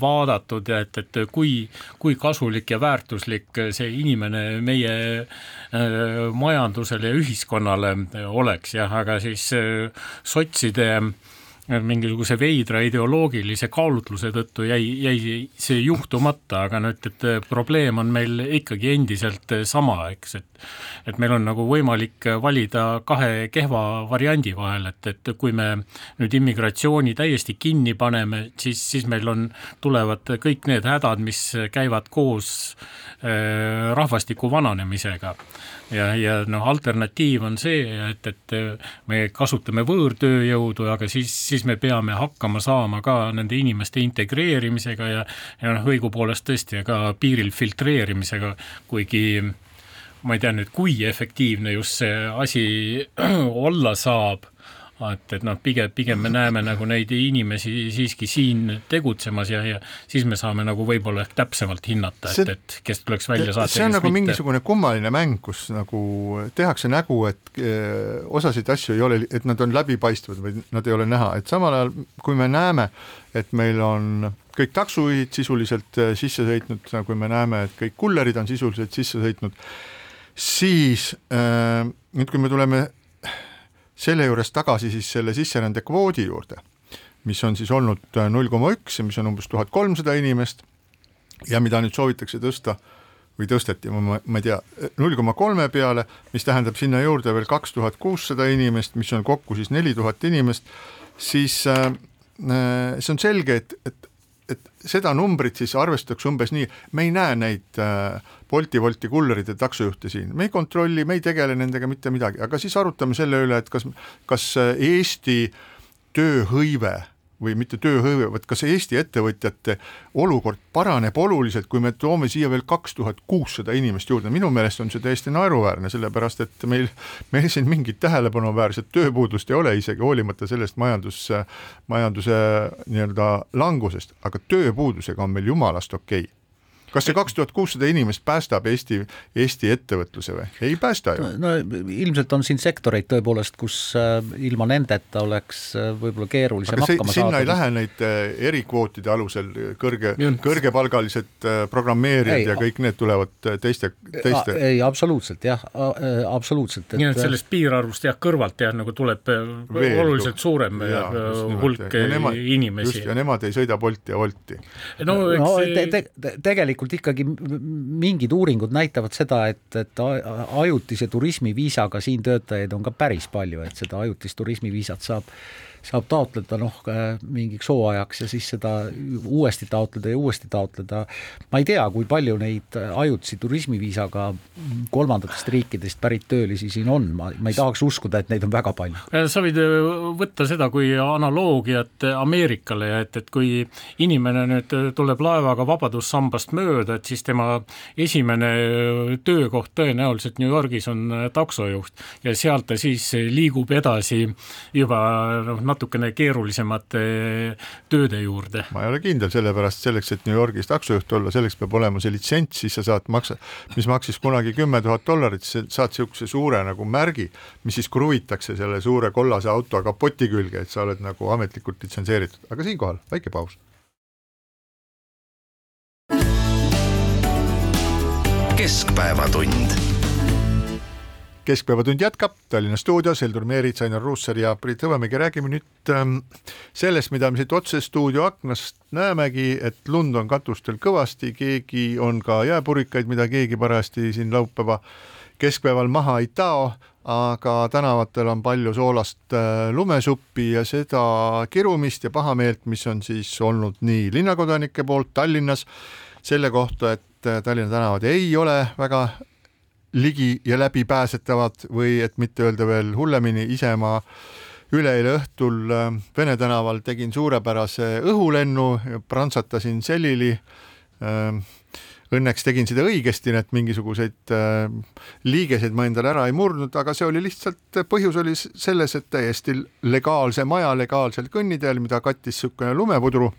vaadatud, et, et kui, kui kasulik ja väärtuslik see inimene meie äh, majandusele ja ühiskonnale oleks jah, aga siis äh, sotside äh, mingisuguse veidra ideoloogilise kaalutluse tõttu jäi, jäi see juhtumata, aga nüüd, et probleem on meil ikkagi endiselt sama, eks, et et meil on nagu võimalik valida kahe kehva variandi vahel, et, et kui me nüüd immigratsiooni täiesti kinni paneme, siis, siis meil on, tulevad kõik need hädad, mis käivad koos äh, rahvastiku vananemisega ja, ja noh, alternatiiv on see, et, et me kasutame võõrtööjõudu, aga siis, siis me peame hakkama saama ka nende inimeste integreerimisega ja, ja noh, õigupoolest tõesti ka piiril filtreerimisega, kuigi ma ei tea nüüd, kui efektiivne just see asi olla saab et, et noh, pigem, pigem me näeme nagu neid inimesi siiski siin tegutsemas ja, ja siis me saame nagu võib-olla ehk täpsemalt hinnata, et, et kes tuleks välja saata.
see on nagu mitte. mingisugune kummaline mäng, kus nagu tehakse nägu, et eh, osasid asju ei ole, et nad on läbipaistvad või nad ei ole näha, et samal ajal kui me näeme, et meil on kõik taksojuhid sisuliselt eh, sisse sõitnud, kui me näeme, et kõik kullerid on sisuliselt sisse sõitnud, siis äh, nüüd, kui me tuleme selle juures tagasi siis selle sisserände kvoodi juurde, mis on siis olnud äh, null koma üks ja mis on umbes tuhat kolmsada inimest ja mida nüüd soovitakse tõsta või tõsteti, ma, ma ei tea, null koma kolme peale, mis tähendab sinna juurde veel kaks tuhat kuussada inimest, mis on kokku siis neli tuhat inimest, siis äh, äh see on selge, et, et et seda numbrit siis arvestatakse umbes nii, me ei näe neid äh, Bolti, Wolti, kullerite taksojuhte siin, me ei kontrolli, me ei tegele nendega mitte midagi, aga siis arutame selle üle, et kas, kas Eesti tööhõive või mitte tööhõive, vaid kas Eesti ettevõtjate olukord paraneb oluliselt, kui me toome siia veel kaks tuhat kuussada inimest juurde, minu meelest on see täiesti naeruväärne, sellepärast et meil, meil siin mingit tähelepanuväärset tööpuudust ei ole, isegi hoolimata sellest majandus, majanduse nii-öelda langusest, aga tööpuudusega on meil jumalast okei. okay kas see kaks tuhat kuussada inimest päästab Eesti, Eesti ettevõtluse või? ei päästa ju.
no ilmselt on siin sektoreid tõepoolest, kus äh, ilma nendeta oleks äh, võib-olla keerulisem
aga see,
hakkama
sinna
saada.
ei lähe neid äh, erikvootide alusel kõrge, kõrgepalgalised programmeerijad ei, ja kõik need tulevad teiste, teiste
ei, absoluutselt jah, absoluutselt
et.... nii et sellest piirarvust jah, kõrvalt jah, nagu tuleb Veel, oluliselt suurem ja, hulk ja nemad, inimesi.
ja nemad ei sõida Bolti ja Wolti.
no, no te, te, te, tegelikult tegelikult ikkagi mingid uuringud näitavad seda, et, et ajutise turismiviisaga siin töötajaid on ka päris palju, et seda ajutist turismiviisat saab saab taotleda noh, mingiks hooajaks ja siis seda uuesti taotleda ja uuesti taotleda. ma ei tea, kui palju neid ajutisi turismiviisaga kolmandatest riikidest pärit töölisi siin on, ma, ma ei tahaks uskuda, et neid on väga palju.
sa võid võtta seda kui analoogiat Ameerikale ja et, et kui inimene nüüd tuleb laevaga vabadussambast mööda, et siis tema esimene töökoht tõenäoliselt New Yorgis on taksojuht ja sealt ta siis liigub edasi juba noh, natukene keerulisemate tööde juurde.
ma ei ole kindel, sellepärast selleks, et New Yorgis taksojuht olla, selleks peab olema see litsents, siis sa saad maksa, mis maksis kunagi kümme tuhat dollarit, siis saad niisuguse suure nagu märgi, mis siis kruvitakse selle suure kollase auto kapoti külge, et sa oled nagu ametlikult litsenseeritud, aga siinkohal väike paus.
keskpäevatund
keskpäevatund jätkab. Tallinna stuudios, Heldur Meerits, Ainar Ruussaar ja Priit Hõbemägi, räägime nüüd ähm, sellest, mida me siit otse stuudio aknast näemegi, et lund on katustel kõvasti, keegi on ka jääpurikaid, mida keegi parajasti siin laupäeva keskpäeval maha ei tao, aga tänavatel on palju soolast äh, lumesuppi ja seda kirumist ja pahameelt, mis on siis olnud nii linnakodanike poolt Tallinnas selle kohta, et äh, Tallinna tänavad ei ole väga ligi ja läbipääsetavad või et mitte öelda veel hullemini, ise ma üleeile õhtul äh, Vene tänaval tegin suurepärase õhulennu, prantsatasin selili. Äh, õnneks tegin seda õigesti, nii et mingisuguseid äh, liigeseid ma endale ära ei murdnud, aga see oli lihtsalt, põhjus oli selles, et täiesti legaalse maja legaalsel kõnniteel, mida kattis niisugune lumepudru,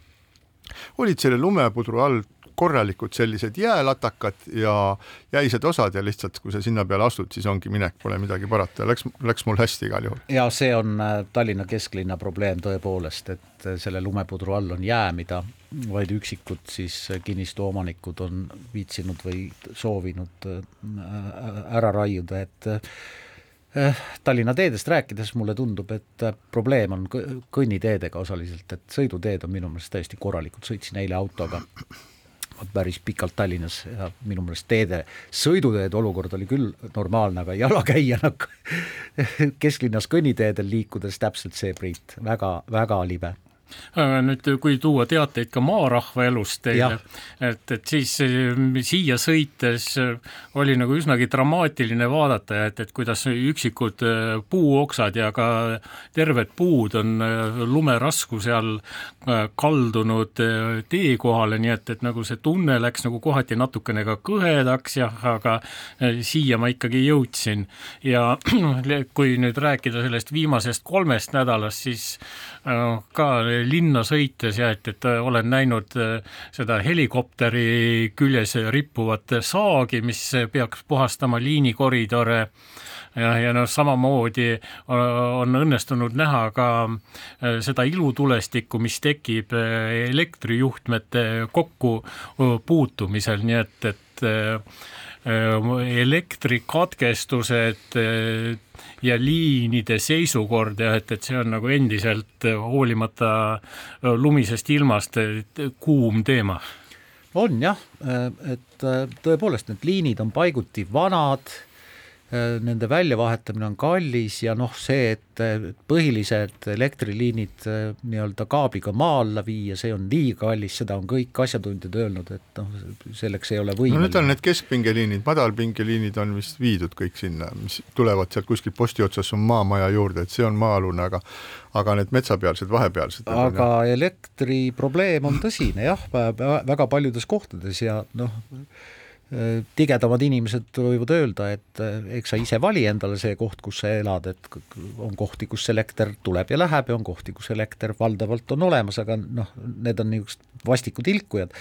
olid selle lumepudru all korralikud sellised jäälatakad ja jäised osad ja lihtsalt, kui sa sinna peale astud, siis ongi minek, pole midagi parata, läks, läks mul hästi igal juhul.
ja see on äh, Tallinna kesklinna probleem tõepoolest, et äh, selle lumepudru all on jää, mida vaid üksikud siis kinnistu omanikud on viitsinud või soovinud äh, ära raiuda, et Tallinna teedest rääkides mulle tundub, et probleem on kõnniteedega osaliselt, et sõiduteed on minu meelest täiesti korralikud, sõitsin eile autoga päris pikalt Tallinnas ja minu meelest teede, sõiduteede olukord oli küll normaalne, aga jalakäijana kesklinnas kõnniteedel liikudes täpselt see, Priit, väga, väga libe
nüüd, kui tuua teateid ka maarahva elust teile, et, et siis eh, siia sõites eh, oli nagu üsnagi dramaatiline vaadata, et, et kuidas üksikud eh, puuoksad ja ka terved puud on lumerasku seal kaldunud tee kohale, nii et, et nagu see tunne läks nagu kohati natukene ka kõhedaks jah, aga siia ma ikkagi jõudsin. Ja kui nüüd rääkida sellest viimasest kolmest nädalast, siis ka linna sõites ja et, et olen näinud äh, seda helikopteri küljes rippuvat saagi, mis peaks puhastama liinikoridore. Ja, ja noh, samamoodi äh, on õnnestunud näha ka äh, seda ilutulestikku, mis tekib elektrijuhtmete kokkupuutumisel, nii et, et elektrikatkestused ja liinide seisukord ja et, et see on nagu endiselt hoolimata lumisest ilmast kuum teema.
on jah, et tõepoolest need liinid on paiguti vanad Äh, nende väljavahetamine on kallis ja noh, see, et põhilised elektriliinid äh, nii-öelda kaabliga maa alla viia, see on liiga kallis, seda on kõik asjatundjad öelnud, et noh, selleks ei ole võimeline.
no need on need keskpingeliinid, madalpingeliinid on vist viidud kõik sinna, mis tulevad sealt kuskilt posti otsas on maamaja juurde, et see on maa-alune, aga aga need metsapealsed, vahepealsed.
aga elektriprobleem on tõsine jah, väga paljudes kohtades ja noh, tigedamad inimesed võivad öelda, et eh, eks sa ise vali endale see koht, kus sa elad, et on kohti, kus elekter tuleb ja läheb ja on kohti, kus elekter valdavalt on olemas, aga noh, need on niisugused vastikud ilkujad.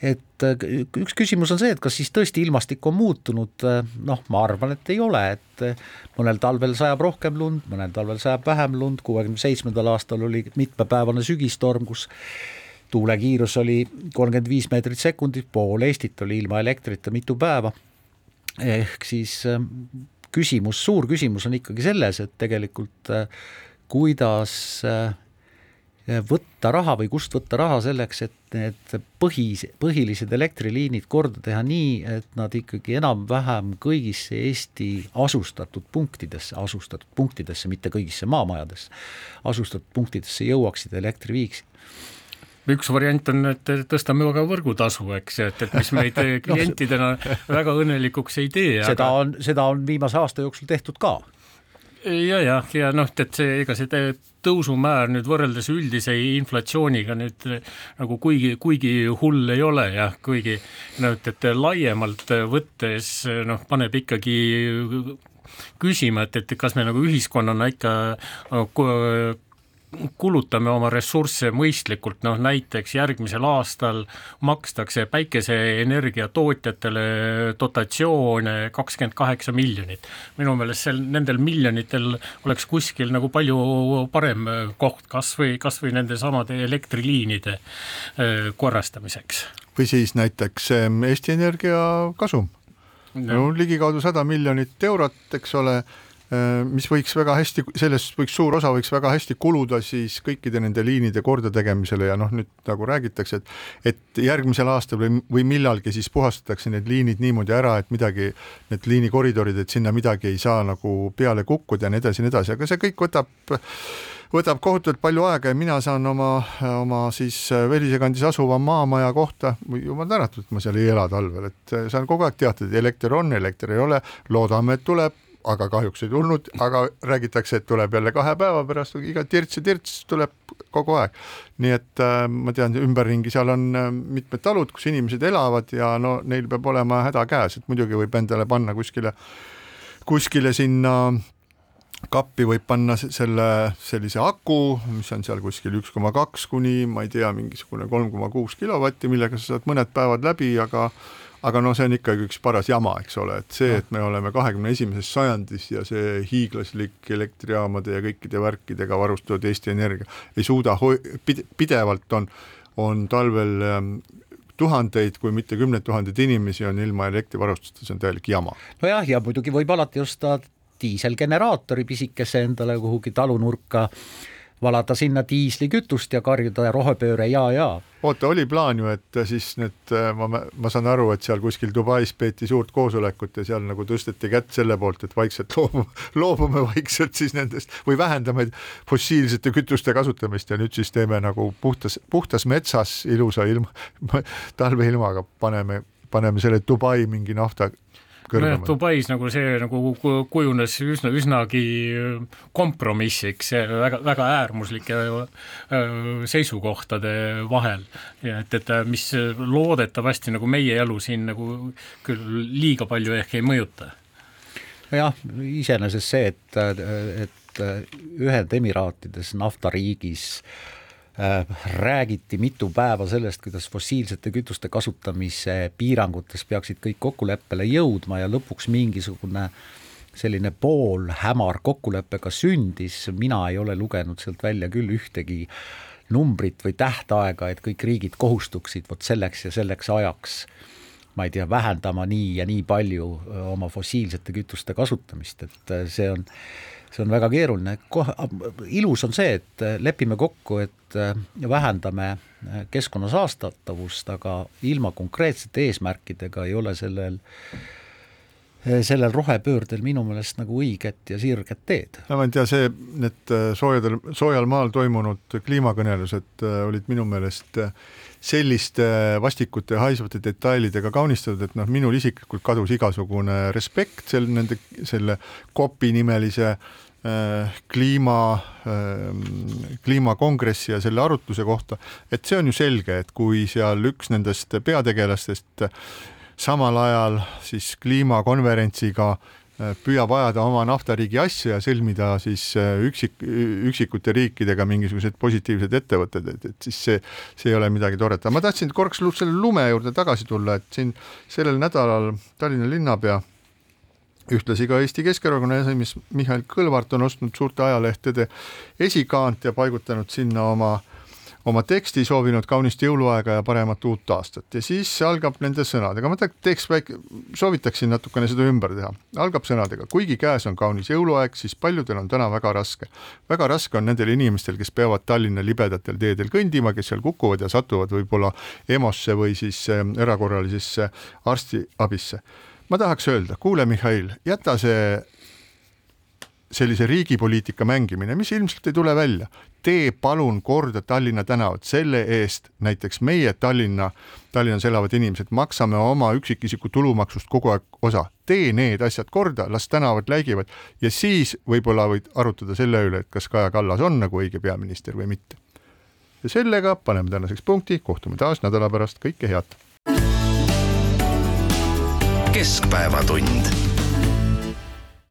et eh, üks küsimus on see, et kas siis tõesti ilmastik on muutunud, eh, noh, ma arvan, et ei ole, et mõnel talvel sajab rohkem lund, mõnel talvel sajab vähem lund, kuuekümne seitsmendal aastal oli mitmepäevane sügistorm, kus tuulekiirus oli kolmkümmend viis meetrit sekundis, pool Eestit oli ilma elektrita mitu päeva. ehk siis ähm, küsimus, suur küsimus on ikkagi selles, et tegelikult äh, kuidas äh, võtta raha või kust võtta raha selleks, et need põhi, põhilised elektriliinid korda teha nii, et nad ikkagi enam-vähem kõigisse Eesti asustatud punktidesse, asustatud punktidesse, mitte kõigisse maamajadesse, asustatud punktidesse jõuaksid, elektri viiksid
üks variant on, et tõstame ka võrgutasu, eks, et, et mis meid klientidena väga õnnelikuks ei tee.
seda aga... on, seda on viimase aasta jooksul tehtud ka
ja, jah, ja noh, et see, ega see tõusumäär nüüd võrreldes üldise inflatsiooniga nüüd nagu kuigi, kuigi hull ei ole jah, kuigi noh, et, et laiemalt võttes noh, paneb ikkagi küsima, et, et kas me nagu ühiskonnana ikka kulutame oma ressursse mõistlikult, noh näiteks järgmisel aastal makstakse päikeseenergia tootjatele dotatsioone kakskümmend kaheksa miljonit. minu meelest sel, nendel miljonitel oleks kuskil nagu palju parem koht, kas või, kas või nendesamade elektriliinide äh, korrastamiseks.
või siis näiteks ähm, Eesti Energia kasum no ligikaudu sada miljonit eurot, eks ole mis võiks väga hästi, sellest võiks suur osa võiks väga hästi kuluda siis kõikide nende liinide kordategemisele ja noh, nüüd nagu räägitakse, et et järgmisel aastal või, või millalgi siis puhastatakse need liinid niimoodi ära, et midagi, need liinikoridorid, et sinna midagi ei saa nagu peale kukkuda ja nii edasi ja nii edasi, aga see kõik võtab võtab kohutavalt palju aega ja mina saan oma, oma siis Velise kandis asuva maamaja kohta, jumal tänatud, et ma seal ei ela talvel, et saan kogu aeg teatada, et elekter on, elekter ei ole, loodame, et tuleb aga kahjuks ei tulnud, aga räägitakse, et tuleb jälle kahe päeva pärast, iga tirts ja tirts tuleb kogu aeg. nii et äh, ma tean, ümberringi seal on äh, mitmed talud, kus inimesed elavad ja no neil peab olema häda käes, et muidugi võib endale panna kuskile, kuskile sinna kappi võib panna selle sellise aku, mis on seal kuskil üks koma kaks kuni ma ei tea, mingisugune kolm koma kuus kilovatti, millega sa saad mõned päevad läbi, aga aga noh, see on ikkagi üks paras jama, eks ole, et see, et me oleme kahekümne esimeses sajandis ja see hiiglaslik elektrijaamade ja kõikide värkidega varustatud Eesti Energia ei suuda pide, pidevalt on, on talvel ähm, tuhandeid, kui mitte kümneid tuhandeid inimesi on ilma elektrivarustuseta, see on täielik jama.
nojah, ja muidugi võib alati osta diiselgeneraatori pisikese endale kuhugi talunurka valada sinna diislikütust ja karjuda rohepööre ja, ja.
Oota, oli plaan ju, et siis need, ma, ma saan aru, et seal kuskil Dubais peeti suurt koosolekut ja seal nagu tõsteti kätt selle poolt, et vaikselt loobume, loobume vaikselt siis nendest või vähendame fossiilsete kütuste kasutamist ja nüüd siis teeme nagu puhtas, puhtas metsas ilusa ilma, talveilmaga paneme, paneme selle Dubai mingi nafta
nojah, Dubais nagu see nagu kujunes üsna, üsnagi kompromissiks väga, väga äärmuslike äh, seisukohtade vahel. ja et, et mis loodetavasti nagu meie elu siin nagu küll liiga palju ehk ei mõjuta.
jah, iseenesest see, et, et Ühendemiraatides naftariigis äh, Äh, räägiti mitu päeva sellest, kuidas fossiilsete kütuste kasutamise piirangutes peaksid kõik kokkuleppele jõudma ja lõpuks mingisugune selline poolhämar kokkulepe ka sündis, mina ei ole lugenud sealt välja küll ühtegi numbrit või tähtaega, et kõik riigid kohustuksid vot selleks ja selleks ajaks ma ei tea, vähendama nii ja nii palju oma fossiilsete kütuste kasutamist, et see on see on väga keeruline, kohe, ilus on see, et lepime kokku, et vähendame keskkonna saastatavust, aga ilma konkreetsete eesmärkidega ei ole sellel sellel rohepöördel minu meelest nagu õiget ja sirget teed.
no ma ei tea, see, need soojadel, soojal maal toimunud kliimakõnelused olid minu meelest selliste vastikute haisvate detailidega kaunistatud, et noh, minul isiklikult kadus igasugune respekt sel, nende, selle COP-i nimelise äh, kliima äh,, kliimakongressi ja selle arutluse kohta, et see on ju selge, et kui seal üks nendest peategelastest samal ajal siis kliimakonverentsiga Äh, püüab ajada oma naftariigi asju ja sõlmida siis äh, üksik, üksikute riikidega mingisugused positiivsed ettevõtted, et, et siis see, see ei ole midagi toredat, ma tahtsin korraks selle lume juurde tagasi tulla, et siin sellel nädalal Tallinna linnapea ühtlasi ka Eesti Keskerakonna esimees Mihhail Kõlvart on ostnud suurte ajalehtede esikaant ja paigutanud sinna oma oma teksti soovinud kaunist jõuluaega ja paremat uut aastat ja siis algab nende sõnadega, ma teeks väike, soovitaksin natukene seda ümber teha, algab sõnadega, kuigi käes on kaunis jõuluaeg, siis paljudel on täna väga raske. väga raske on nendel inimestel, kes peavad Tallinna libedatel teedel kõndima, kes seal kukuvad ja satuvad võib-olla EMO-sse või siis äh, erakorralisesse arstiabisse. ma tahaks öelda, kuule, Mihhail, jäta see sellise riigipoliitika mängimine, mis ilmselt ei tule välja, tee palun korda Tallinna tänavad, selle eest näiteks meie Tallinna, Tallinnas elavad inimesed maksame oma üksikisiku tulumaksust kogu aeg osa, tee need asjad korda, las tänavad läigivad ja siis võib-olla võid arutada selle üle, et kas Kaja Kallas on nagu õige peaminister või mitte. ja sellega paneme tänaseks punkti, kohtume taas nädala pärast, kõike head.
keskpäevatund